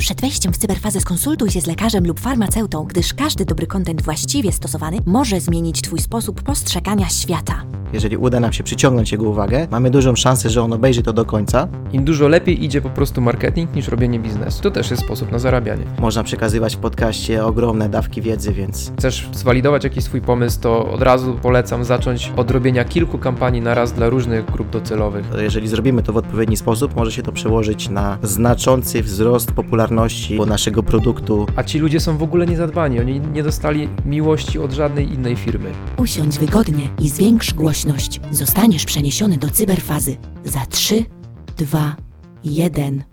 Przed wejściem w cyberfazę skonsultuj się z lekarzem lub farmaceutą, gdyż każdy dobry kontent właściwie stosowany może zmienić Twój sposób postrzegania świata. Jeżeli uda nam się przyciągnąć jego uwagę, mamy dużą szansę, że on obejrzy to do końca. Im dużo lepiej idzie po prostu marketing niż robienie biznesu. To też jest sposób na zarabianie. Można przekazywać w podcaście ogromne dawki wiedzy, więc Chcesz zwalidować jakiś swój pomysł, to od razu polecam zacząć od robienia kilku kampanii na raz dla różnych grup docelowych. jeżeli zrobimy to w odpowiedni sposób, może się to przełożyć na znaczący wzrost popularności naszego produktu. A ci ludzie są w ogóle niezadbani, oni nie dostali miłości od żadnej innej firmy. Usiądź wygodnie i zwiększ głośność. Zostaniesz przeniesiony do cyberfazy. Za 3, 2, 1.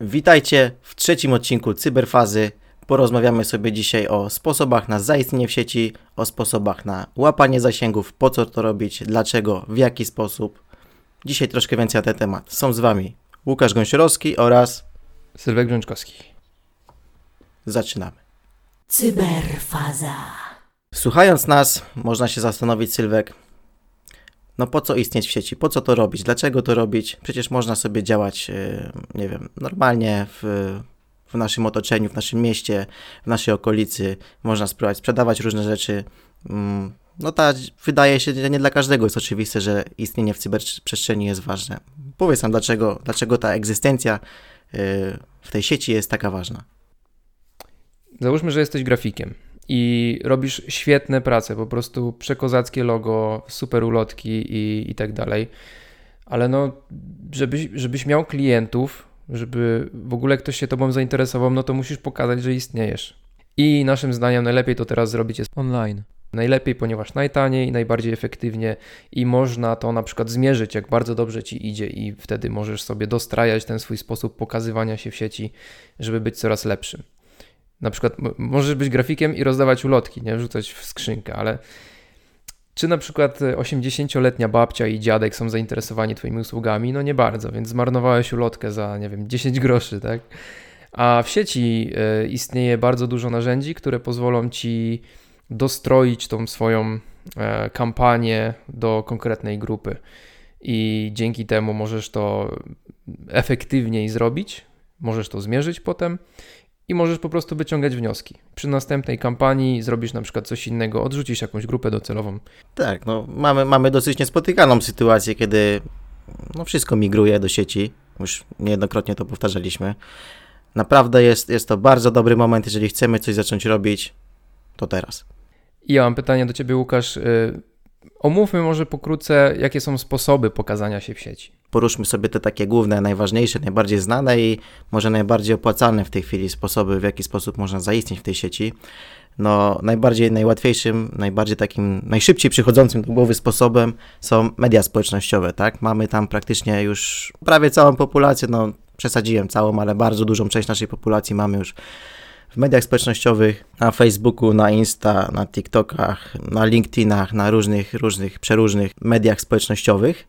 Witajcie w trzecim odcinku Cyberfazy. Porozmawiamy sobie dzisiaj o sposobach na zaistnienie w sieci, o sposobach na łapanie zasięgów, po co to robić, dlaczego, w jaki sposób. Dzisiaj troszkę więcej na ten temat. Są z Wami Łukasz Gąsiorowski oraz Sylwek Grzęczkowski. zaczynamy. Cyberfaza. Słuchając nas, można się zastanowić, Sylwek, no po co istnieć w sieci, po co to robić, dlaczego to robić? Przecież można sobie działać, yy, nie wiem, normalnie w, w naszym otoczeniu, w naszym mieście, w naszej okolicy, można spróbować sprzedawać różne rzeczy. Mm, No ta, wydaje się, że nie dla każdego jest oczywiste, że istnienie w cyberprzestrzeni jest ważne. Powiedz nam, dlaczego, dlaczego ta egzystencja yy, w tej sieci jest taka ważna. Załóżmy, że jesteś grafikiem i robisz świetne prace, po prostu przekozackie logo, super ulotki i, i tak dalej. Ale no, żebyś, żebyś miał klientów, żeby w ogóle ktoś się tobą zainteresował, no to musisz pokazać, że istniejesz. I naszym zdaniem najlepiej to teraz zrobić jest online. Najlepiej, ponieważ najtaniej, najbardziej efektywnie i można to na przykład zmierzyć, jak bardzo dobrze ci idzie, i wtedy możesz sobie dostrajać ten swój sposób pokazywania się w sieci, żeby być coraz lepszym. Na przykład możesz być grafikiem i rozdawać ulotki, nie wrzucać w skrzynkę, ale czy na przykład e, 80-letnia babcia i dziadek są zainteresowani Twoimi usługami? No nie bardzo, więc zmarnowałeś ulotkę za, nie wiem, 10 groszy, tak? A w sieci e, istnieje bardzo dużo narzędzi, które pozwolą Ci dostroić tą swoją e, kampanię do konkretnej grupy. I dzięki temu możesz to efektywniej zrobić, możesz to zmierzyć potem i możesz po prostu wyciągać wnioski. Przy następnej kampanii zrobisz na przykład coś innego, odrzucisz jakąś grupę docelową. Tak, no mamy, mamy dosyć niespotykaną sytuację, kiedy no, wszystko migruje do sieci. Już niejednokrotnie to powtarzaliśmy. Naprawdę jest, jest to bardzo dobry moment, jeżeli chcemy coś zacząć robić, to teraz. I ja mam pytanie do Ciebie, Łukasz. y, Omówmy może pokrótce, jakie są sposoby pokazania się w sieci. Poruszmy sobie te takie główne, najważniejsze, najbardziej znane i może najbardziej opłacalne w tej chwili sposoby, w jaki sposób można zaistnieć w tej sieci. No, najbardziej, najłatwiejszym, najbardziej takim, najszybciej przychodzącym do głowy sposobem są media społecznościowe, tak? Mamy tam praktycznie już prawie całą populację, no przesadziłem całą, ale bardzo dużą część naszej populacji mamy już w mediach społecznościowych, na Facebooku, na Insta, na TikTokach, na LinkedInach, na różnych, różnych, przeróżnych mediach społecznościowych.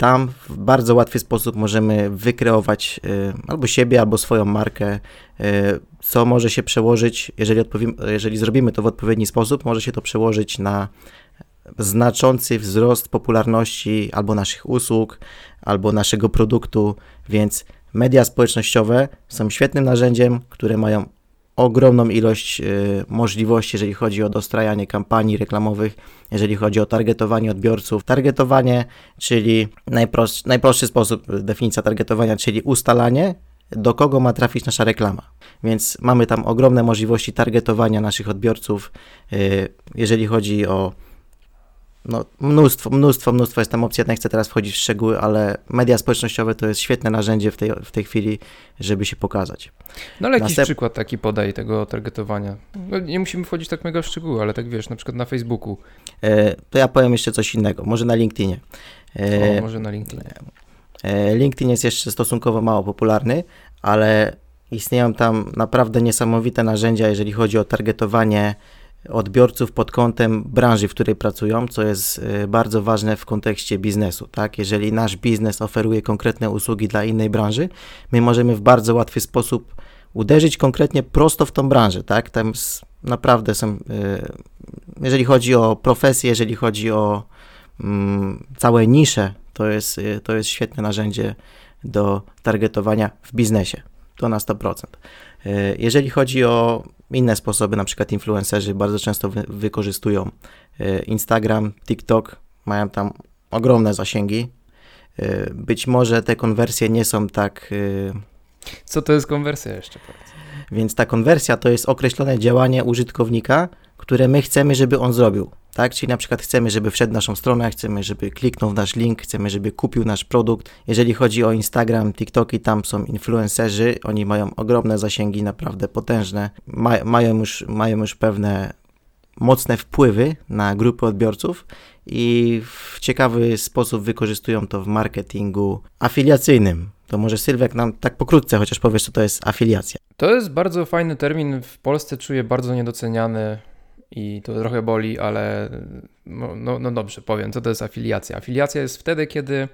Tam w bardzo łatwy sposób możemy wykreować y, albo siebie, albo swoją markę, y, co może się przełożyć, jeżeli, jeżeli zrobimy to w odpowiedni sposób, może się to przełożyć na znaczący wzrost popularności albo naszych usług, albo naszego produktu, więc media społecznościowe są świetnym narzędziem, które mają ogromną ilość y, możliwości, jeżeli chodzi o dostrajanie kampanii reklamowych, jeżeli chodzi o targetowanie odbiorców. Targetowanie, czyli najprostszy, najprostszy sposób, y, definicja targetowania, czyli ustalanie, do kogo ma trafić nasza reklama. Więc mamy tam ogromne możliwości targetowania naszych odbiorców, y, jeżeli chodzi o no, mnóstwo, mnóstwo, mnóstwo jest tam opcji. Ja nie chcę teraz wchodzić w szczegóły, ale media społecznościowe to jest świetne narzędzie w tej, w tej chwili, żeby się pokazać. No ale jakiś Następ- przykład taki podaj tego targetowania. No, nie musimy wchodzić tak mega w szczegóły, ale tak wiesz, na przykład na Facebooku, E, to ja powiem jeszcze coś innego, może na LinkedInie. E, o, może na LinkedIn. e, LinkedIn jest jeszcze stosunkowo mało popularny, ale istnieją tam naprawdę niesamowite narzędzia, jeżeli chodzi o targetowanie odbiorców pod kątem branży, w której pracują, co jest e, bardzo ważne w kontekście biznesu. Tak? Jeżeli nasz biznes oferuje konkretne usługi dla innej branży, my możemy w bardzo łatwy sposób uderzyć konkretnie prosto w tą branżę. Tak? Tam naprawdę są, e, jeżeli chodzi o profesję, jeżeli chodzi o mm, całe nisze, to jest, e, to jest świetne narzędzie do targetowania w biznesie. to na 100%. E, jeżeli chodzi o inne sposoby, na przykład influencerzy bardzo często wy wykorzystują e, Instagram, TikTok, mają tam ogromne zasięgi. E, być może te konwersje nie są tak. Co to jest konwersja jeszcze? Więc ta konwersja to jest określone działanie użytkownika, które my chcemy, żeby on zrobił. Tak? Czyli na przykład chcemy, żeby wszedł naszą stronę, chcemy, żeby kliknął w nasz link, chcemy, żeby kupił nasz produkt. Jeżeli chodzi o Instagram, TikToki, tam są influencerzy, oni mają ogromne zasięgi, naprawdę potężne, Ma, mają, już, mają już pewne mocne wpływy na grupy odbiorców i w ciekawy sposób wykorzystują to w marketingu afiliacyjnym. To może Sylwek nam tak pokrótce chociaż powiesz, co to jest afiliacja. To jest bardzo fajny termin, w Polsce czuję bardzo niedoceniany i to trochę boli, ale no, no, no dobrze, powiem, co to jest afiliacja. Afiliacja jest wtedy, kiedy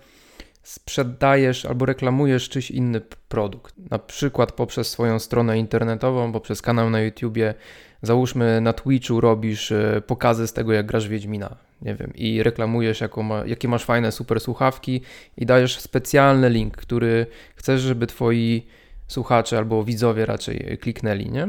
sprzedajesz albo reklamujesz czyś inny produkt. Na przykład poprzez swoją stronę internetową, poprzez kanał na YouTubie, załóżmy na Twitchu robisz e, pokazy z tego, jak grasz Wiedźmina, nie wiem, i reklamujesz, ma, jakie masz fajne super słuchawki i dajesz specjalny link, który chcesz, żeby twoi słuchacze albo widzowie raczej kliknęli, nie?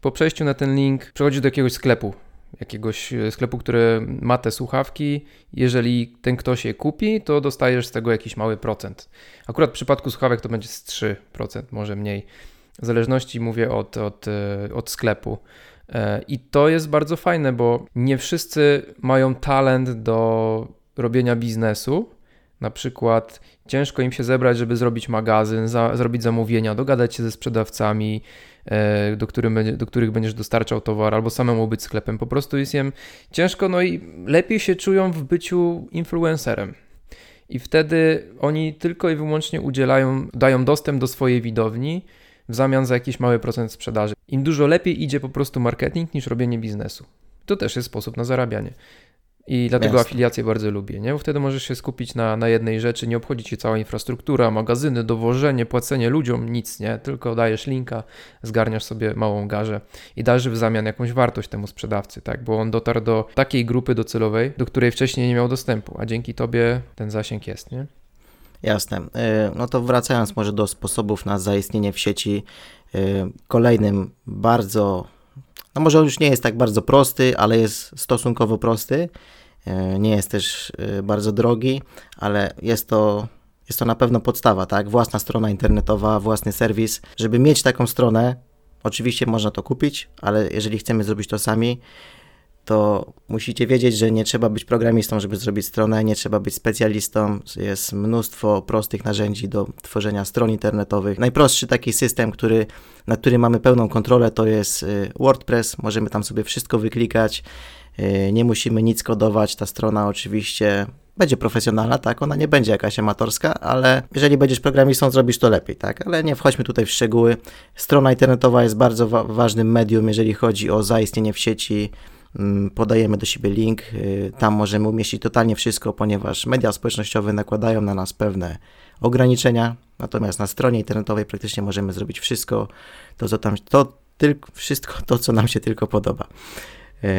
Po przejściu na ten link przechodzisz do jakiegoś sklepu jakiegoś e, sklepu, który ma te słuchawki. Jeżeli ten ktoś je kupi, to dostajesz z tego jakiś mały procent. Akurat w przypadku słuchawek to będzie z 3%, może mniej. W zależności mówię od, od, e, od sklepu. E, I to jest bardzo fajne, bo nie wszyscy mają talent do robienia biznesu. Na przykład ciężko im się zebrać, żeby zrobić magazyn, za, zrobić zamówienia, dogadać się ze sprzedawcami, E, do, którym, do których będziesz dostarczał towar, albo samemu być sklepem. Po prostu jest im ciężko, no i lepiej się czują w byciu influencerem. I wtedy oni tylko i wyłącznie udzielają, dają dostęp do swojej widowni w zamian za jakiś mały procent sprzedaży. Im dużo lepiej idzie po prostu marketing niż robienie biznesu. To też jest sposób na zarabianie. I dlatego Jasne. afiliację bardzo lubię, nie? Bo wtedy możesz się skupić na, na jednej rzeczy, nie obchodzi cię cała infrastruktura, magazyny, dowożenie, płacenie ludziom, nic, nie? Tylko dajesz linka, zgarniasz sobie małą garzę i dajesz w zamian jakąś wartość temu sprzedawcy, tak? Bo on dotarł do takiej grupy docelowej, do której wcześniej nie miał dostępu, a dzięki tobie ten zasięg jest, nie? Jasne. E, no to wracając może do sposobów na zaistnienie w sieci, e, kolejnym bardzo no może on już nie jest tak bardzo prosty, ale jest stosunkowo prosty. E, nie jest też e, bardzo drogi, ale jest to, jest to na pewno podstawa, tak? Własna strona internetowa, własny serwis. Żeby mieć taką stronę, oczywiście można to kupić, ale jeżeli chcemy zrobić to sami, to musicie wiedzieć, że nie trzeba być programistą, żeby zrobić stronę, nie trzeba być specjalistą. Jest mnóstwo prostych narzędzi do tworzenia stron internetowych. Najprostszy taki system, który, na który mamy pełną kontrolę, to jest y, WordPress. Możemy tam sobie wszystko wyklikać. Y, nie musimy nic kodować. Ta strona oczywiście będzie profesjonalna, tak, ona nie będzie jakaś amatorska, ale jeżeli będziesz programistą, zrobisz to lepiej, tak, ale nie wchodźmy tutaj w szczegóły. Strona internetowa jest bardzo wa ważnym medium, jeżeli chodzi o zaistnienie w sieci, Mm, podajemy do siebie link, y, tam możemy umieścić totalnie wszystko, ponieważ media społecznościowe nakładają na nas pewne ograniczenia, natomiast na stronie internetowej praktycznie możemy zrobić wszystko, to co tam, to tylko, wszystko to, co nam się tylko podoba. Yy,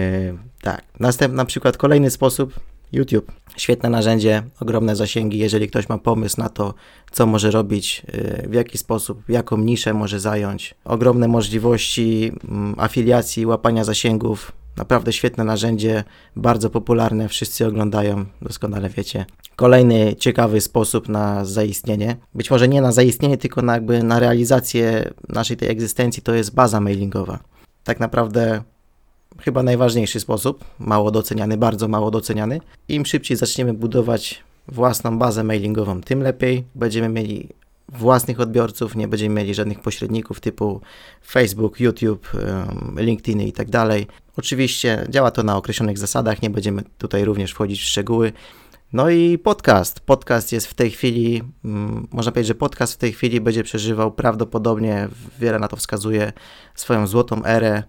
tak, następny na przykład kolejny sposób, YouTube. Świetne narzędzie, ogromne zasięgi. Jeżeli ktoś ma pomysł na to, co może robić, y, w jaki sposób, jaką niszę może zająć, ogromne możliwości mm, afiliacji, łapania zasięgów, Naprawdę świetne narzędzie, bardzo popularne, wszyscy oglądają, doskonale wiecie. Kolejny ciekawy sposób na zaistnienie, być może nie na zaistnienie, tylko na, jakby na realizację naszej tej egzystencji, to jest baza mailingowa. Tak naprawdę chyba najważniejszy sposób, mało doceniany, bardzo mało doceniany. Im szybciej zaczniemy budować własną bazę mailingową, tym lepiej. Będziemy mieli własnych odbiorców, nie będziemy mieli żadnych pośredników typu Facebook, YouTube, LinkedIn i tak dalej. Oczywiście działa to na określonych zasadach, nie będziemy tutaj również wchodzić w szczegóły. No i podcast. Podcast jest w tej chwili, mm, można powiedzieć, że podcast w tej chwili będzie przeżywał prawdopodobnie, wiele na to wskazuje, swoją złotą erę,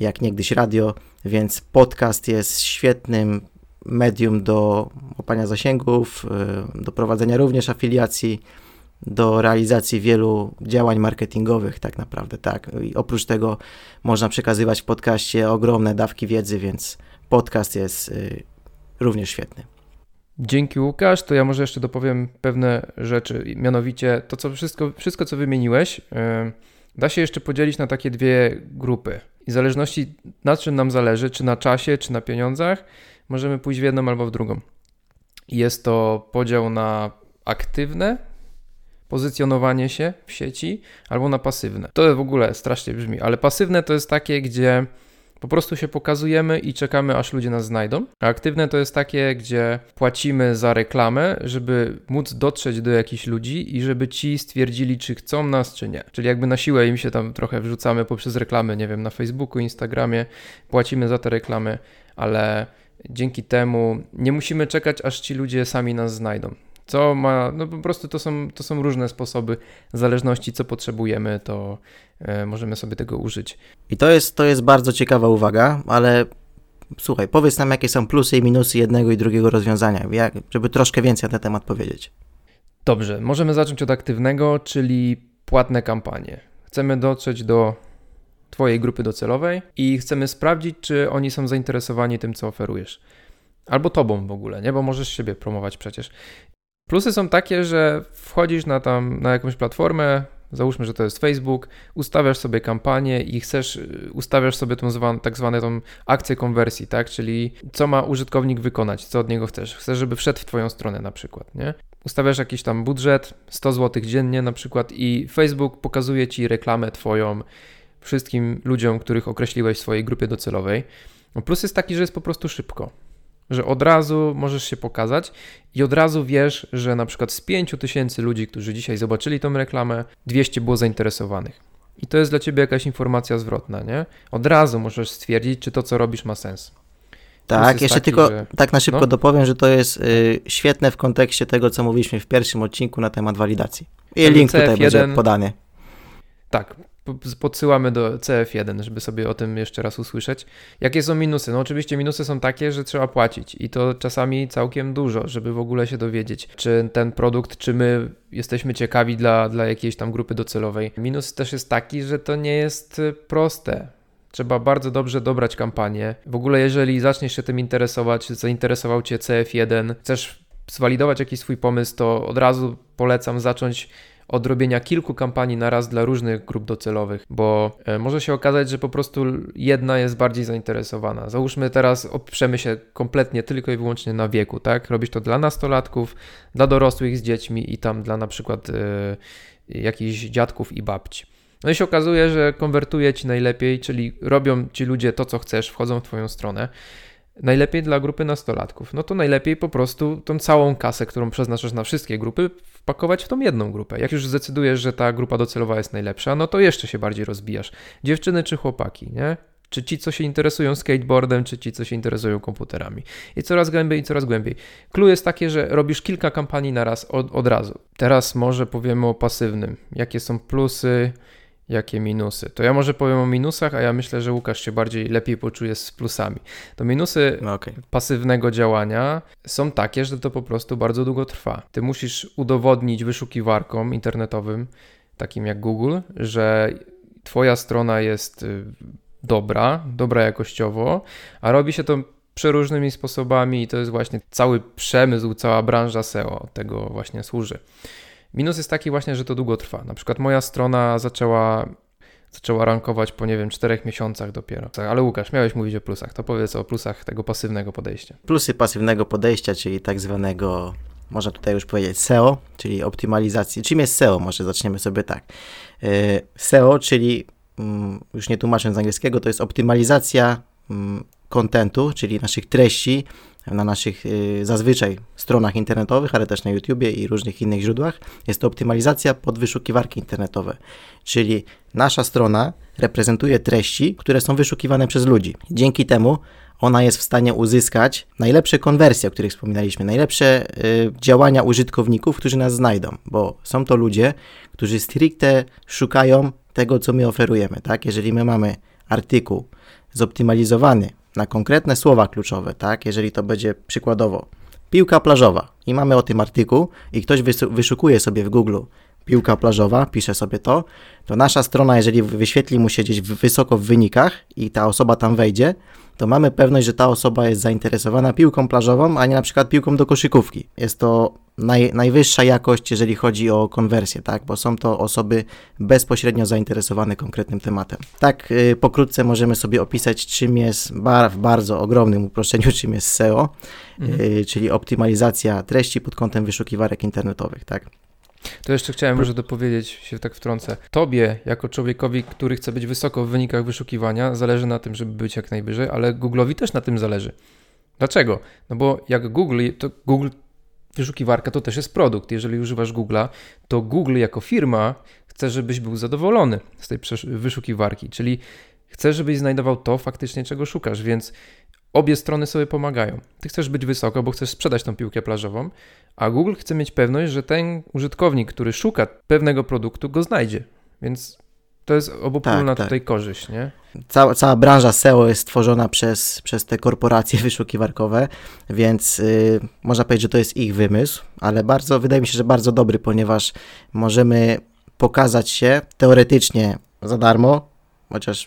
jak niegdyś radio, więc podcast jest świetnym medium do łapania zasięgów, y, do prowadzenia również afiliacji do realizacji wielu działań marketingowych, tak naprawdę, tak. I oprócz tego można przekazywać w podcaście ogromne dawki wiedzy, więc podcast jest y, również świetny. Dzięki Łukasz, to ja może jeszcze dopowiem pewne rzeczy, mianowicie to co wszystko, wszystko co wymieniłeś, y, da się jeszcze podzielić na takie dwie grupy. I w zależności na czym nam zależy, czy na czasie, czy na pieniądzach, możemy pójść w jedną albo w drugą. Jest to podział na aktywne pozycjonowanie się w sieci albo na pasywne. To w ogóle strasznie brzmi, ale pasywne to jest takie, gdzie po prostu się pokazujemy i czekamy, aż ludzie nas znajdą. A aktywne to jest takie, gdzie płacimy za reklamę, żeby móc dotrzeć do jakichś ludzi i żeby ci stwierdzili, czy chcą nas, czy nie. Czyli jakby na siłę im się tam trochę wrzucamy poprzez reklamy, nie wiem, na Facebooku, Instagramie, płacimy za te reklamy, ale dzięki temu nie musimy czekać, aż ci ludzie sami nas znajdą. Co ma, no po prostu to są, to są różne sposoby, w zależności co potrzebujemy, to e, możemy sobie tego użyć. I to jest, to jest bardzo ciekawa uwaga, ale słuchaj, powiedz nam, jakie są plusy i minusy jednego i drugiego rozwiązania, jak, żeby troszkę więcej na ten temat powiedzieć. Dobrze, możemy zacząć od aktywnego, czyli płatne kampanie. Chcemy dotrzeć do Twojej grupy docelowej i chcemy sprawdzić, czy oni są zainteresowani tym, co oferujesz. Albo tobą w ogóle, nie? Bo możesz siebie promować przecież. Plusy są takie, że wchodzisz na tam na jakąś platformę, załóżmy, że to jest Facebook, ustawiasz sobie kampanię i chcesz, ustawiasz sobie tą zwan, tak zwaną tą akcję konwersji, tak? Czyli co ma użytkownik wykonać, co od niego chcesz. Chcesz, żeby wszedł w twoją stronę na przykład, nie? Ustawiasz jakiś tam budżet, 100 zł dziennie na przykład i Facebook pokazuje ci reklamę twoją wszystkim ludziom, których określiłeś w swojej grupie docelowej. No plus jest taki, że jest po prostu szybko że od razu możesz się pokazać i od razu wiesz, że na przykład z 5000 ludzi, którzy dzisiaj zobaczyli tą reklamę, 200 było zainteresowanych. I to jest dla ciebie jakaś informacja zwrotna, nie? Od razu możesz stwierdzić, czy to, co robisz, ma sens. Tak, jeszcze taki, tylko że... tak na szybko no? dopowiem, że to jest y, świetne w kontekście tego, co mówiliśmy w pierwszym odcinku na temat walidacji. I link CF1, tutaj będzie podany. Tak, podsyłamy do CF1, żeby sobie o tym jeszcze raz usłyszeć. Jakie są minusy? No oczywiście minusy są takie, że trzeba płacić i to czasami całkiem dużo, żeby w ogóle się dowiedzieć, czy ten produkt, czy my jesteśmy ciekawi dla, dla jakiejś tam grupy docelowej. Minus też jest taki, że to nie jest proste. Trzeba bardzo dobrze dobrać kampanię. W ogóle, jeżeli zaczniesz się tym interesować, zainteresował Cię CF1, chcesz zwalidować jakiś swój pomysł, to od razu polecam zacząć od robienia kilku kampanii na raz dla różnych grup docelowych, bo e, może się okazać, że po prostu jedna jest bardziej zainteresowana. Załóżmy teraz oprzemy się kompletnie tylko i wyłącznie na wieku, tak? Robisz to dla nastolatków, dla dorosłych z dziećmi i tam dla na przykład yy, jakichś dziadków i babci. No i się okazuje, że konwertuje ci najlepiej, czyli robią ci ludzie to, co chcesz, wchodzą w twoją stronę. Najlepiej dla grupy nastolatków. No to najlepiej po prostu tą całą kasę, którą przeznaczasz na wszystkie grupy, wpakować w tą jedną grupę. Jak już zdecydujesz, że ta grupa docelowa jest najlepsza, no to jeszcze się bardziej rozbijasz. Dziewczyny czy chłopaki, nie? Czy ci, co się interesują skateboardem, czy ci, co się interesują komputerami. I coraz głębiej, i coraz głębiej. Clue jest takie, że robisz kilka kampanii na raz od, od razu. Teraz może powiemy o pasywnym. Jakie są plusy, jakie minusy. To ja może powiem o minusach, a ja myślę, że Łukasz się bardziej lepiej poczuje z plusami. To minusy no okay. pasywnego działania są takie, że to po prostu bardzo długo trwa. Ty musisz udowodnić wyszukiwarkom internetowym, takim jak Google, że twoja strona jest y, dobra, dobra jakościowo, a robi się to przeróżnymi sposobami i to jest właśnie cały przemysł, cała branża SEO tego właśnie służy. Minus jest taki właśnie, że to długo trwa. Na przykład moja strona zaczęła, zaczęła rankować po, nie wiem, czterech miesiącach dopiero. Ale Łukasz, miałeś mówić o plusach. To powiedz o plusach tego pasywnego podejścia. Plusy pasywnego podejścia, czyli tak zwanego, można tutaj już powiedzieć SEO, czyli optymalizacji. Czym jest SEO? Może zaczniemy sobie tak. E, SEO, czyli mm, już nie tłumacząc z angielskiego, to jest optymalizacja kontentu, mm, czyli naszych treści na naszych y, zazwyczaj stronach internetowych, ale też na YouTubie i różnych innych źródłach, jest to optymalizacja pod wyszukiwarki internetowe. Czyli nasza strona reprezentuje treści, które są wyszukiwane przez ludzi. Dzięki temu ona jest w stanie uzyskać najlepsze konwersje, o których wspominaliśmy, najlepsze y, działania użytkowników, którzy nas znajdą, bo są to ludzie, którzy stricte szukają tego, co my oferujemy. Tak? Jeżeli my mamy artykuł zoptymalizowany na konkretne słowa kluczowe, tak? Jeżeli to będzie przykładowo piłka plażowa. I mamy o tym artykuł i ktoś wyszukuje sobie w Google. Piłka plażowa, pisze sobie to, to nasza strona, jeżeli wyświetli mu się gdzieś wysoko w wynikach i ta osoba tam wejdzie, to mamy pewność, że ta osoba jest zainteresowana piłką plażową, a nie na przykład piłką do koszykówki. Jest to naj, najwyższa jakość, jeżeli chodzi o konwersję, tak? bo są to osoby bezpośrednio zainteresowane konkretnym tematem. Tak, yy, pokrótce możemy sobie opisać, czym jest bar, w bardzo ogromnym uproszczeniu, czym jest SEO, mhm. yy, czyli optymalizacja treści pod kątem wyszukiwarek internetowych. Tak? To jeszcze chciałem może dopowiedzieć, się tak wtrącę. Tobie, jako człowiekowi, który chce być wysoko w wynikach wyszukiwania, zależy na tym, żeby być jak najwyżej, ale Google'owi też na tym zależy. Dlaczego? No bo jak Google, to Google wyszukiwarka to też jest produkt. Jeżeli używasz Google'a, to Google jako firma chce, żebyś był zadowolony z tej wyszukiwarki, czyli chce, żebyś znajdował to faktycznie, czego szukasz, więc obie strony sobie pomagają. Ty chcesz być wysoko, bo chcesz sprzedać tą piłkę plażową, a Google chce mieć pewność, że ten użytkownik, który szuka pewnego produktu, go znajdzie. Więc to jest obopólna tak, tak. tutaj korzyść, nie? Cała, cała branża SEO jest stworzona przez, przez te korporacje wyszukiwarkowe, więc yy, można powiedzieć, że to jest ich wymysł, ale bardzo, wydaje mi się, że bardzo dobry, ponieważ możemy pokazać się teoretycznie za darmo, chociaż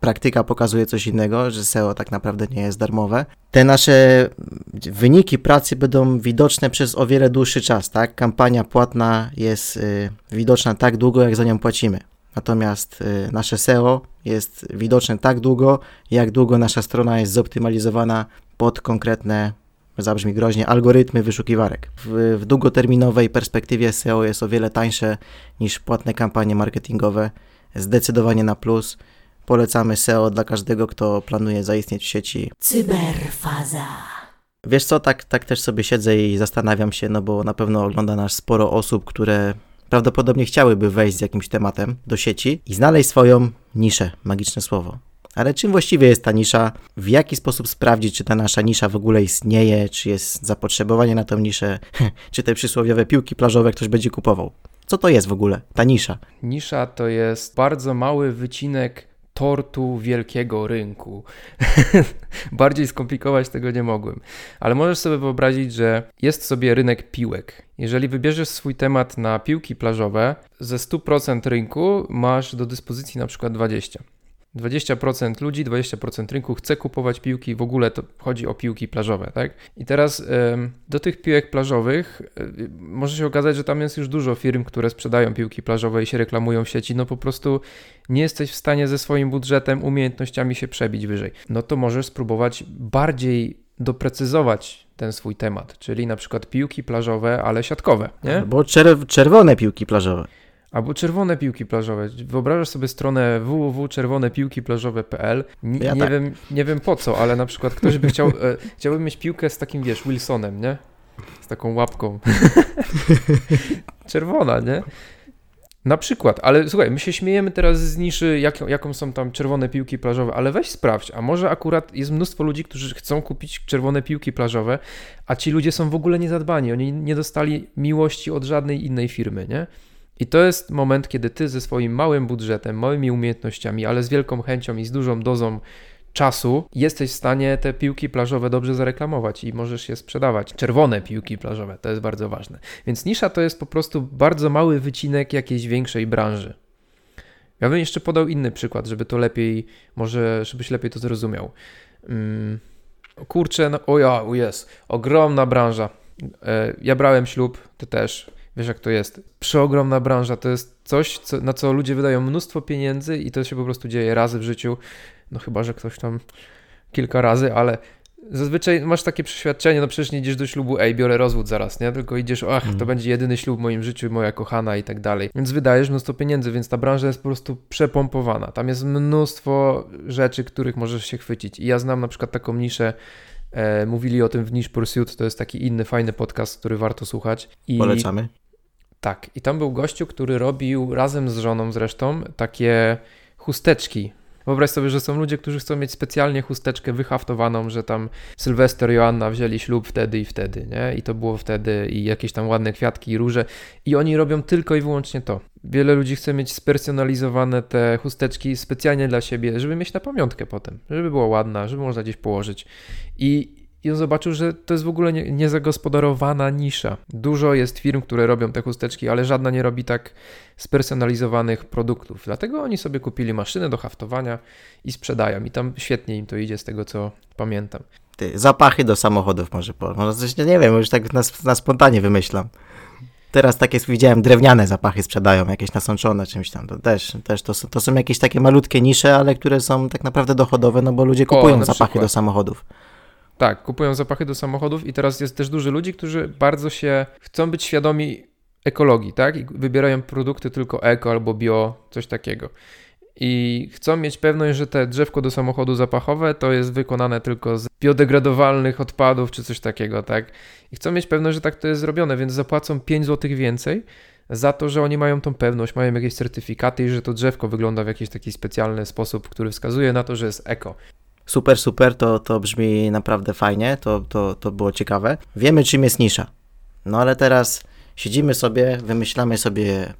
praktyka pokazuje coś innego, że SEO tak naprawdę nie jest darmowe. Te nasze wyniki pracy będą widoczne przez o wiele dłuższy czas, tak? Kampania płatna jest y, widoczna tak długo, jak za nią płacimy. Natomiast y, nasze SEO jest widoczne tak długo, jak długo nasza strona jest zoptymalizowana pod konkretne, zabrzmi groźnie, algorytmy wyszukiwarek. W, w długoterminowej perspektywie SEO jest o wiele tańsze niż płatne kampanie marketingowe. Zdecydowanie na plus. Polecamy SEO dla każdego, kto planuje zaistnieć w sieci. Cyberfaza. Wiesz co, tak, tak też sobie siedzę i zastanawiam się, no bo na pewno ogląda nas sporo osób, które prawdopodobnie chciałyby wejść z jakimś tematem do sieci i znaleźć swoją niszę, magiczne słowo. Ale czym właściwie jest ta nisza? W jaki sposób sprawdzić, czy ta nasza nisza w ogóle istnieje, czy jest zapotrzebowanie na tą niszę, czy te przysłowiowe piłki plażowe ktoś będzie kupował? Co to jest w ogóle, ta nisza? Nisza to jest bardzo mały wycinek tortu wielkiego rynku. Bardziej skomplikować tego nie mogłem. Ale możesz sobie wyobrazić, że jest sobie rynek piłek. Jeżeli wybierzesz swój temat na piłki plażowe, ze 100% rynku masz do dyspozycji na przykład 20. 20% ludzi, 20% rynku chce kupować piłki, w ogóle to chodzi o piłki plażowe, tak? I teraz do tych piłek plażowych y, może się okazać, że tam jest już dużo firm, które sprzedają piłki plażowe i się reklamują w sieci, no po prostu nie jesteś w stanie ze swoim budżetem, umiejętnościami się przebić wyżej. No to możesz spróbować bardziej doprecyzować ten swój temat, czyli na przykład piłki plażowe, ale siatkowe, nie? Albo czerw czerwone piłki plażowe. Albo czerwone piłki plażowe. Wyobrażasz sobie stronę www.czerwonepiłkiplażowe.pl. ja nie, tak. wiem, nie wiem po co, ale na przykład ktoś by chciał, e, chciałby mieć piłkę z takim, wiesz, Wilsonem, nie? Z taką łapką. Czerwona, nie? Na przykład, ale słuchaj, my się śmiejemy teraz z niszy, jak, jaką są tam czerwone piłki plażowe, ale weź sprawdź, a może akurat jest mnóstwo ludzi, którzy chcą kupić czerwone piłki plażowe, a ci ludzie są w ogóle niezadbani, oni nie dostali miłości od żadnej innej firmy, nie? I to jest moment, kiedy ty ze swoim małym budżetem, małymi umiejętnościami, ale z wielką chęcią i z dużą dozą czasu jesteś w stanie te piłki plażowe dobrze zareklamować i możesz je sprzedawać. Czerwone piłki plażowe, to jest bardzo ważne. Więc nisza to jest po prostu bardzo mały wycinek jakiejś większej branży. Ja bym jeszcze podał inny przykład, żeby to lepiej, może żebyś lepiej to zrozumiał. Hmm. Kurczę, no, o ja, jest, ogromna branża. E, ja brałem ślub, ty też. Wiesz, jak to jest. Przeogromna branża to jest coś, co, na co ludzie wydają mnóstwo pieniędzy i to się po prostu dzieje razy w życiu. No chyba, że ktoś tam kilka razy, ale zazwyczaj masz takie przeświadczenie, no przecież nie idziesz do ślubu, ej, biorę rozwód zaraz, nie? Tylko idziesz, ach, to mm. będzie jedyny ślub w moim życiu, moja kochana i tak dalej. Więc wydajesz mnóstwo pieniędzy, więc ta branża jest po prostu przepompowana. Tam jest mnóstwo rzeczy, których możesz się chwycić. I ja znam na przykład taką niszę, e, mówili o tym w Niche Pursuit, to jest taki inny, fajny podcast, który warto słuchać. I Polecamy. Tak, i tam był gościu, który robił razem z żoną zresztą takie chusteczki. Wyobraź sobie, że są ludzie, którzy chcą mieć specjalnie chusteczkę wyhaftowaną, że tam Sylwester, Joanna wzięli ślub wtedy i wtedy, nie? I to było wtedy i jakieś tam ładne kwiatki i róże i oni robią tylko i wyłącznie to. Wiele ludzi chce mieć spersonalizowane te chusteczki specjalnie dla siebie, żeby mieć na pamiątkę potem, żeby była ładna, żeby można gdzieś położyć. I i on zobaczył, że to jest w ogóle nie, niezagospodarowana nisza. Dużo jest firm, które robią te chusteczki, ale żadna nie robi tak spersonalizowanych produktów. Dlatego oni sobie kupili maszynę do haftowania i sprzedają. I tam świetnie im to idzie z tego, co pamiętam. Ty, zapachy do samochodów może, może coś, nie wiem, już tak na, na spontanie wymyślam. Teraz takie widziałem, drewniane zapachy sprzedają, jakieś nasączone czymś tam. To też, też to, są, to są jakieś takie malutkie nisze, ale które są tak naprawdę dochodowe, no bo ludzie kupują o, zapachy przykład. do samochodów. Tak, kupują zapachy do samochodów i teraz jest też dużo ludzi, którzy bardzo się chcą być świadomi ekologii, tak? I wybierają produkty tylko eko albo bio, coś takiego. I chcą mieć pewność, że te drzewko do samochodu zapachowe to jest wykonane tylko z biodegradowalnych odpadów czy coś takiego, tak? I chcą mieć pewność, że tak to jest zrobione, więc zapłacą 5 zł więcej za to, że oni mają tą pewność, mają jakieś certyfikaty i że to drzewko wygląda w jakiś taki specjalny sposób, który wskazuje na to, że jest eko. Super, super, to, to brzmi naprawdę fajnie, to, to, to było ciekawe. Wiemy, czym jest nisza. No ale teraz siedzimy sobie, wymyślamy sobie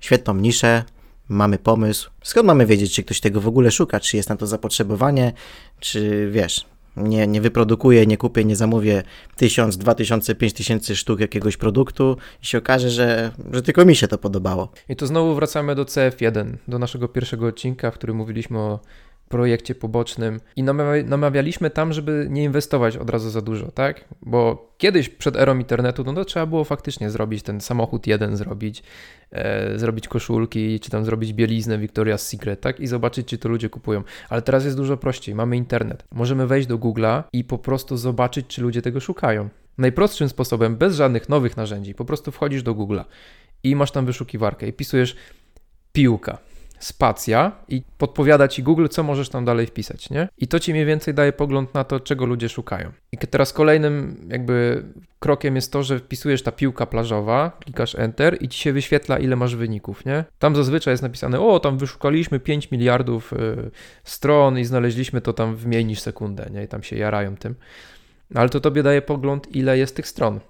świetną niszę, mamy pomysł. Skąd mamy wiedzieć, czy ktoś tego w ogóle szuka, czy jest na to zapotrzebowanie, czy wiesz, nie, nie wyprodukuję, nie kupię, nie zamówię tysiąc, dwa tysiące, pięć tysięcy sztuk jakiegoś produktu i się okaże, że, że tylko mi się to podobało. I tu znowu wracamy do CF1, do naszego pierwszego odcinka, w którym mówiliśmy o projekcie pobocznym i namawialiśmy tam, żeby nie inwestować od razu za dużo, tak? Bo kiedyś przed erą internetu, no to trzeba było faktycznie zrobić ten samochód jeden, zrobić, e, zrobić koszulki, czy tam zrobić bieliznę Victoria's Secret, tak? I zobaczyć, czy to ludzie kupują. Ale teraz jest dużo prościej, mamy internet. Możemy wejść do Google'a i po prostu zobaczyć, czy ludzie tego szukają. Najprostszym sposobem, bez żadnych nowych narzędzi, po prostu wchodzisz do Google'a i masz tam wyszukiwarkę i pisujesz piłka spacja i podpowiada ci Google, co możesz tam dalej wpisać, nie? I to ci mniej więcej daje pogląd na to, czego ludzie szukają. I teraz kolejnym jakby krokiem jest to, że wpisujesz ta piłka plażowa, klikasz Enter i ci się wyświetla, ile masz wyników, nie? Tam zazwyczaj jest napisane, o, tam wyszukaliśmy 5 miliardów y, stron i znaleźliśmy to tam w mniej niż sekundę, nie? I tam się jarają tym. Ale to tobie daje pogląd, ile jest tych stron.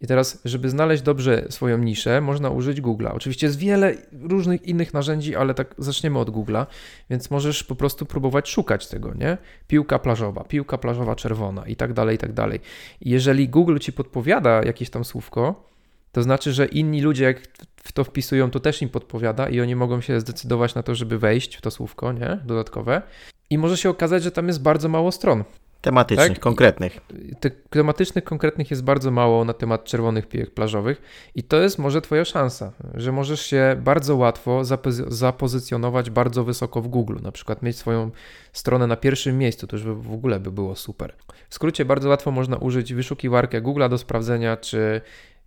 I teraz, żeby znaleźć dobrze swoją niszę, można użyć Google'a. Oczywiście jest wiele różnych innych narzędzi, ale tak zaczniemy od Google'a, więc możesz po prostu próbować szukać tego, nie? Piłka plażowa, piłka plażowa czerwona i tak dalej, i tak dalej. Jeżeli Google ci podpowiada jakieś tam słówko, to znaczy, że inni ludzie, jak w to wpisują, to też im podpowiada i oni mogą się zdecydować na to, żeby wejść w to słówko, nie? Dodatkowe. I może się okazać, że tam jest bardzo mało stron. Tematycznych, tak? konkretnych. Te, tematycznych, konkretnych jest bardzo mało na temat czerwonych pijek plażowych i to jest może Twoja szansa, że możesz się bardzo łatwo zapozy zapozycjonować bardzo wysoko w Google, na przykład mieć swoją stronę na pierwszym miejscu, to już w ogóle by było super. W skrócie, bardzo łatwo można użyć wyszukiwarkę Google'a do sprawdzenia, czy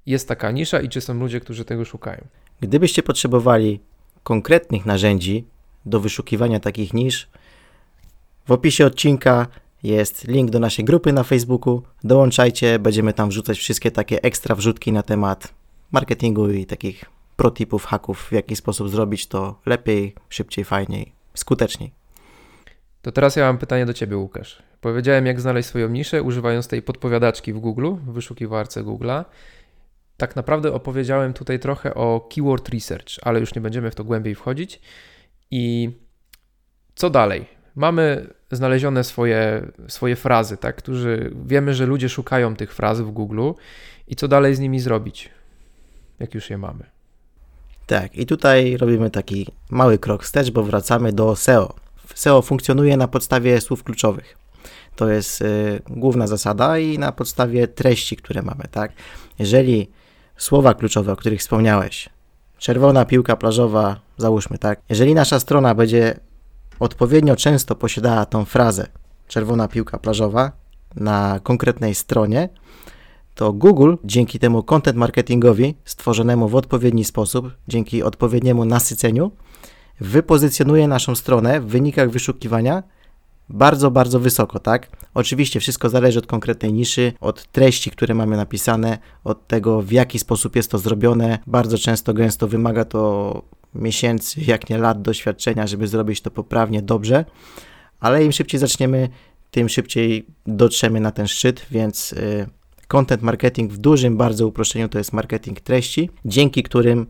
jest taka nisza i czy są ludzie, którzy tego szukają. Gdybyście potrzebowali konkretnych narzędzi do wyszukiwania takich nisz, w opisie odcinka jest link do naszej grupy na Facebooku. Dołączajcie, będziemy tam wrzucać wszystkie takie ekstra wrzutki na temat marketingu i takich protipów, haków, w jaki sposób zrobić to lepiej, szybciej, fajniej, skuteczniej. To teraz ja mam pytanie do Ciebie, Łukasz. Powiedziałem, jak znaleźć swoją niszę, używając tej podpowiadaczki w Google, w wyszukiwarce Google'a. Tak naprawdę opowiedziałem tutaj trochę o keyword research, ale już nie będziemy w to głębiej wchodzić. I co dalej? Mamy znalezione swoje, swoje frazy, tak? Którzy, wiemy, że ludzie szukają tych fraz w Google i co dalej z nimi zrobić, jak już je mamy. Tak, i tutaj robimy taki mały krok wstecz, bo wracamy do SEO. SEO funkcjonuje na podstawie słów kluczowych. To jest y, główna zasada i na podstawie treści, które mamy, tak? Jeżeli słowa kluczowe, o których wspomniałeś, czerwona piłka plażowa, załóżmy, tak? Jeżeli nasza strona będzie odpowiednio często posiadała tą frazę czerwona piłka plażowa na konkretnej stronie, to Google dzięki temu content marketingowi stworzonemu w odpowiedni sposób, dzięki odpowiedniemu nasyceniu, wypozycjonuje naszą stronę w wynikach wyszukiwania bardzo, bardzo wysoko, tak? Oczywiście wszystko zależy od konkretnej niszy, od treści, które mamy napisane, od tego, w jaki sposób jest to zrobione. Bardzo często, gęsto wymaga to miesięcy, jak nie lat doświadczenia, żeby zrobić to poprawnie, dobrze, ale im szybciej zaczniemy, tym szybciej dotrzemy na ten szczyt, więc y, content marketing w dużym bardzo uproszczeniu to jest marketing treści, dzięki którym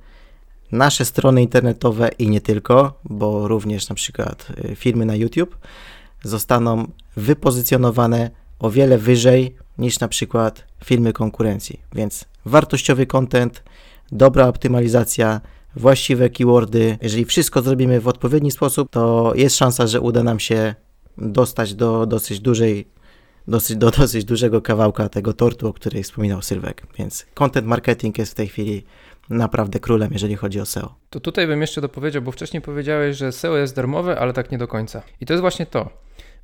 nasze strony internetowe i nie tylko, bo również na przykład y, filmy na YouTube zostaną wypozycjonowane o wiele wyżej niż na przykład filmy konkurencji. Więc wartościowy content, dobra optymalizacja, właściwe keywordy. Jeżeli wszystko zrobimy w odpowiedni sposób, to jest szansa, że uda nam się dostać do dosyć dużej, dosyć, do dosyć dużego kawałka tego tortu, o której wspominał Sylwek. Więc content marketing jest w tej chwili naprawdę królem, jeżeli chodzi o SEO. To tutaj bym jeszcze dopowiedział, bo wcześniej powiedziałeś, że SEO jest darmowe, ale tak nie do końca. I to jest właśnie to.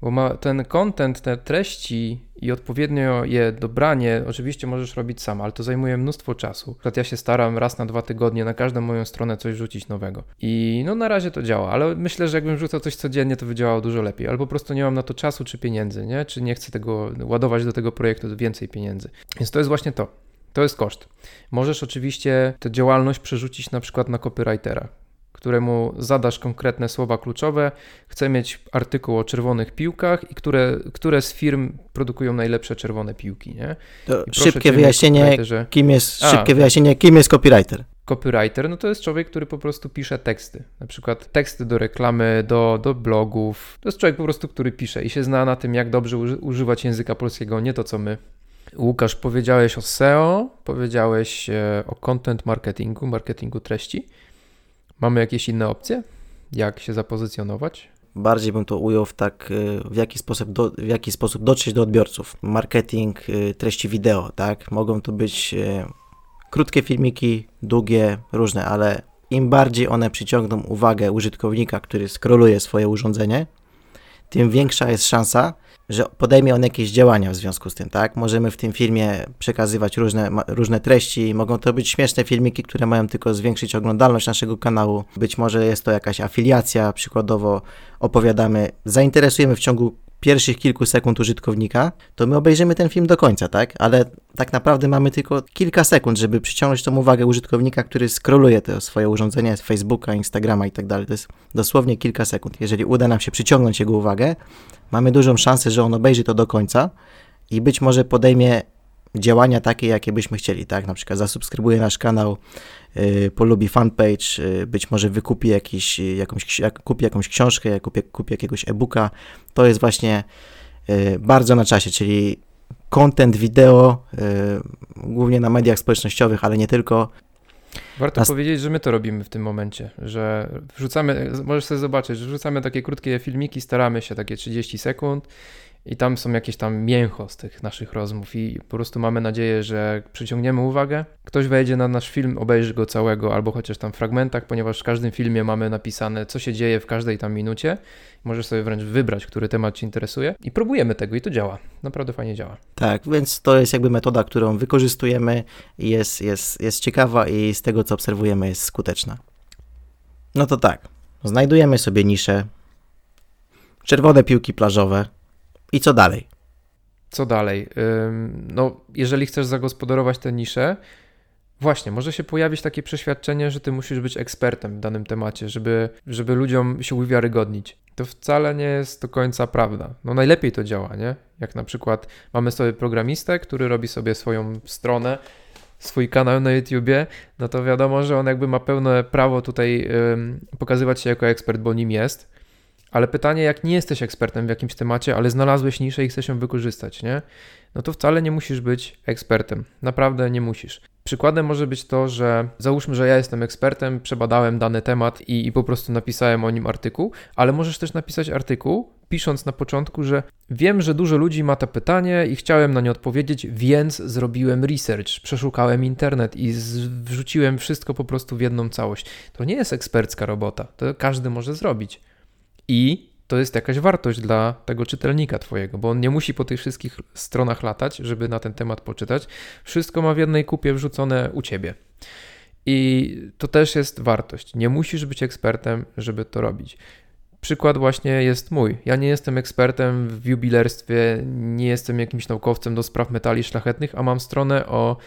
Bo ma ten content, te treści i odpowiednio je dobranie, oczywiście możesz robić sam, ale to zajmuje mnóstwo czasu. Przykład ja się staram raz na dwa tygodnie na każdą moją stronę coś rzucić nowego. I no na razie to działa, ale myślę, że jakbym rzucał coś codziennie, to by działało dużo lepiej. Albo po prostu nie mam na to czasu czy pieniędzy, nie? Czy nie chcę tego ładować do tego projektu więcej pieniędzy. Więc to jest właśnie to. To jest koszt. Możesz oczywiście tę działalność przerzucić na przykład na copywritera, któremu zadasz konkretne słowa kluczowe. Chcę mieć artykuł o czerwonych piłkach i które, które z firm produkują najlepsze czerwone piłki. Nie? szybkie wyjaśnienie, kim jest, A, szybkie wyjaśnienie, kim jest copywriter. Copywriter, no to jest człowiek, który po prostu pisze teksty. Na przykład teksty do reklamy, do, do blogów. To jest człowiek po prostu, który pisze i się zna na tym, jak dobrze używać języka polskiego, nie to co my. Łukasz, powiedziałeś o SEO, powiedziałeś e, o content marketingu, marketingu treści. Mamy jakieś inne opcje? Jak się zapozycjonować? Bardziej bym to ujął w tak, e, w jaki sposób, do, w jaki sposób dotrzeć do odbiorców. Marketing e, treści wideo, tak? Mogą to być krótkie filmiki, długie, różne, ale im bardziej one przyciągną uwagę użytkownika, który skroluje swoje urządzenie, tym większa jest szansa, że podejmie on jakieś działania w związku z tym, tak? Możemy w tym filmie przekazywać różne, różne treści, mogą to być śmieszne filmiki, które mają tylko zwiększyć oglądalność naszego kanału, być może jest to jakaś afiliacja, przykładowo opowiadamy, zainteresujemy w ciągu pierwszych kilku sekund użytkownika, to my obejrzymy ten film do końca, tak? Ale tak naprawdę mamy tylko kilka sekund, żeby przyciągnąć tą uwagę użytkownika, który skroluje to swoje urządzenie z Facebooka, Instagrama i tak dalej. To jest dosłownie kilka sekund. Jeżeli uda nam się przyciągnąć jego uwagę, mamy dużą szansę, że on obejrzy to do końca i być może podejmie działania takie, jakie byśmy chcieli, tak? Na przykład zasubskrybuje nasz kanał, yy, polubi fanpage, yy, być może wykupi jakiś, jakąś, jak, kupi jakąś książkę, kupi, kupi jakiegoś e-booka. To jest właśnie yy, bardzo na czasie, czyli content wideo, głównie na mediach społecznościowych, ale nie tylko. Warto powiedzieć, że my to robimy w tym momencie, że wrzucamy, możesz sobie zobaczyć, że wrzucamy takie krótkie filmiki, staramy się takie 30 sekund i tam są jakieś tam mięcho z tych naszych rozmów i po prostu mamy nadzieję, że przyciągniemy uwagę. Ktoś wejdzie na nasz film, obejrzy go całego albo chociaż tam w fragmentach, ponieważ w każdym filmie mamy napisane, co się dzieje w każdej tam minucie. Możesz sobie wręcz wybrać, który temat Ci interesuje i próbujemy tego i to działa. Naprawdę fajnie działa. Tak, więc to jest jakby metoda, którą wykorzystujemy jest, jest, jest ciekawa i z tego, co obserwujemy, jest skuteczna. No to tak, znajdujemy sobie niszę, czerwone piłki plażowe, i co dalej? Co dalej? No, jeżeli chcesz zagospodarować tę niszę, właśnie, może się pojawić takie przeświadczenie, że ty musisz być ekspertem w danym temacie, żeby, żeby ludziom się uwiarygodnić. To wcale nie jest do końca prawda. No najlepiej to działa, nie? Jak na przykład mamy sobie programistę, który robi sobie swoją stronę, swój kanał na YouTubie, no to wiadomo, że on jakby ma pełne prawo tutaj pokazywać się jako ekspert, bo nim jest. Ale pytanie, jak nie jesteś ekspertem w jakimś temacie, ale znalazłeś niszę i chcesz ją wykorzystać, nie? No to wcale nie musisz być ekspertem. Naprawdę nie musisz. Przykładem może być to, że załóżmy, że ja jestem ekspertem, przebadałem dany temat i, i, po prostu napisałem o nim artykuł, ale możesz też napisać artykuł, pisząc na początku, że wiem, że dużo ludzi ma to pytanie i chciałem na nie odpowiedzieć, więc zrobiłem research, przeszukałem internet i wrzuciłem wszystko po prostu w jedną całość. To nie jest ekspercka robota, to każdy może zrobić i to jest jakaś wartość dla tego czytelnika Twojego, bo on nie musi po tych wszystkich stronach latać, żeby na ten temat poczytać. Wszystko ma w jednej kupie wrzucone u Ciebie. I to też jest wartość. Nie musisz być ekspertem, żeby to robić. Przykład właśnie jest mój. Ja nie jestem ekspertem w jubilerstwie, nie jestem jakimś naukowcem do spraw metali szlachetnych, a mam stronę o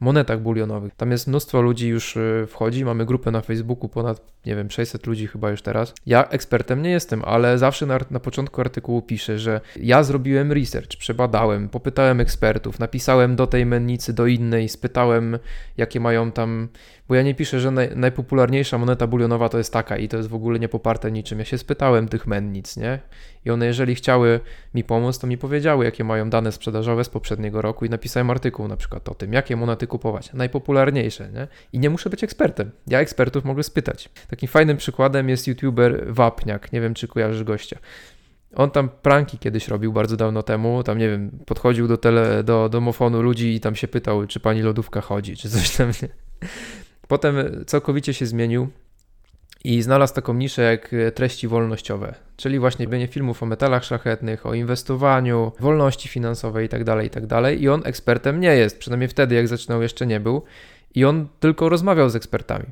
monetach bulionowych. Tam jest mnóstwo ludzi już y, wchodzi, mamy grupę na Facebooku, ponad, nie wiem, 600 ludzi chyba już teraz. Ja ekspertem nie jestem, ale zawsze na, na początku artykułu piszę, że ja zrobiłem research, przebadałem, popytałem ekspertów, napisałem do tej mennicy, do innej, spytałem, jakie mają tam Bo ja nie piszę, że naj, najpopularniejsza moneta bulionowa to jest taka i to jest w ogóle nie poparte niczym. Ja się spytałem tych mennic, nie? I one, jeżeli chciały mi pomóc, to mi powiedziały, jakie mają dane sprzedażowe z poprzedniego roku i napisałem artykuł na przykład o tym, jakie monety kupować. Najpopularniejsze, nie? I nie muszę być ekspertem. Ja ekspertów mogę spytać. Takim fajnym przykładem jest youtuber Wapniak. Nie wiem, czy kojarzysz gościa. On tam pranki kiedyś robił bardzo dawno temu, tam nie wiem, podchodził do, tele, do domofonu ludzi i tam się pytał, czy pani lodówka chodzi, czy coś tam. Nie? Potem całkowicie się zmienił i znalazł taką niszę jak treści wolnościowe, czyli właśnie robienie filmów o metalach szlachetnych, o inwestowaniu, wolności finansowej itd., tak itd. Tak I on ekspertem nie jest, przynajmniej wtedy jak zaczynał jeszcze nie był. I on tylko rozmawiał z ekspertami.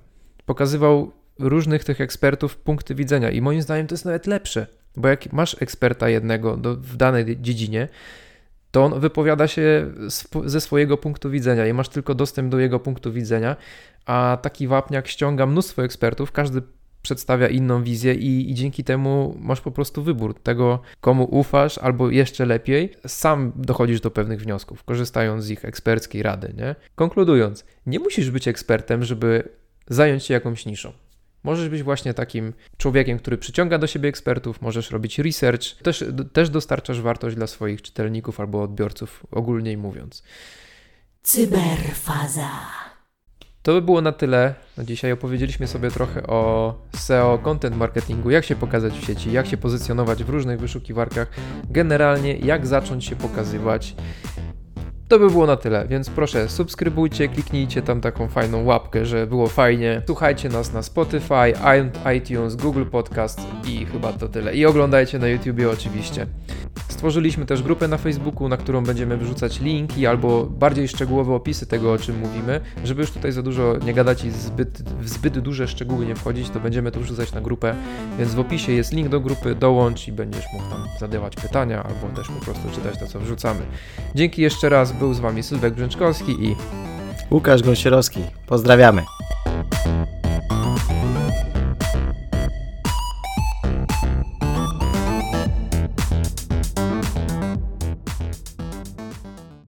Pokazywał różnych tych ekspertów punkty widzenia i moim zdaniem to jest nawet lepsze, bo jak masz eksperta jednego do, w danej dziedzinie, to on wypowiada się ze swojego punktu widzenia i masz tylko dostęp do jego punktu widzenia, a taki wapniak ściąga mnóstwo ekspertów, każdy przedstawia inną wizję i, i, dzięki temu masz po prostu wybór tego, komu ufasz, albo jeszcze lepiej, sam dochodzisz do pewnych wniosków, korzystając z ich eksperckiej rady. Nie? Konkludując, nie musisz być ekspertem, żeby zająć się jakąś niszą. Możesz być właśnie takim człowiekiem, który przyciąga do siebie ekspertów, możesz robić research, też, też dostarczasz wartość dla swoich czytelników albo odbiorców, ogólnie mówiąc. Cyberfaza. To by było na tyle. Na dzisiaj opowiedzieliśmy sobie trochę o SEO, content marketingu, jak się pokazać w sieci, jak się pozycjonować w różnych wyszukiwarkach, generalnie jak zacząć się pokazywać. To by było na tyle, więc proszę subskrybujcie, kliknijcie tam taką fajną łapkę, że było fajnie. Słuchajcie nas na Spotify, iTunes, Google Podcast i chyba to tyle. I oglądajcie na YouTubie oczywiście. Stworzyliśmy też grupę na Facebooku, na którą będziemy wrzucać linki albo bardziej szczegółowe opisy tego, o czym mówimy. Żeby już tutaj za dużo nie gadać i zbyt, w zbyt duże szczegóły nie wchodzić, to będziemy to wrzucać na grupę, więc w opisie jest link do grupy, dołącz i będziesz mógł tam zadawać pytania albo też po prostu czytać to, co wrzucamy. Dzięki jeszcze raz, był z Wami Sylwek Brzęczkowski i Łukasz Gąsierowski. Pozdrawiamy.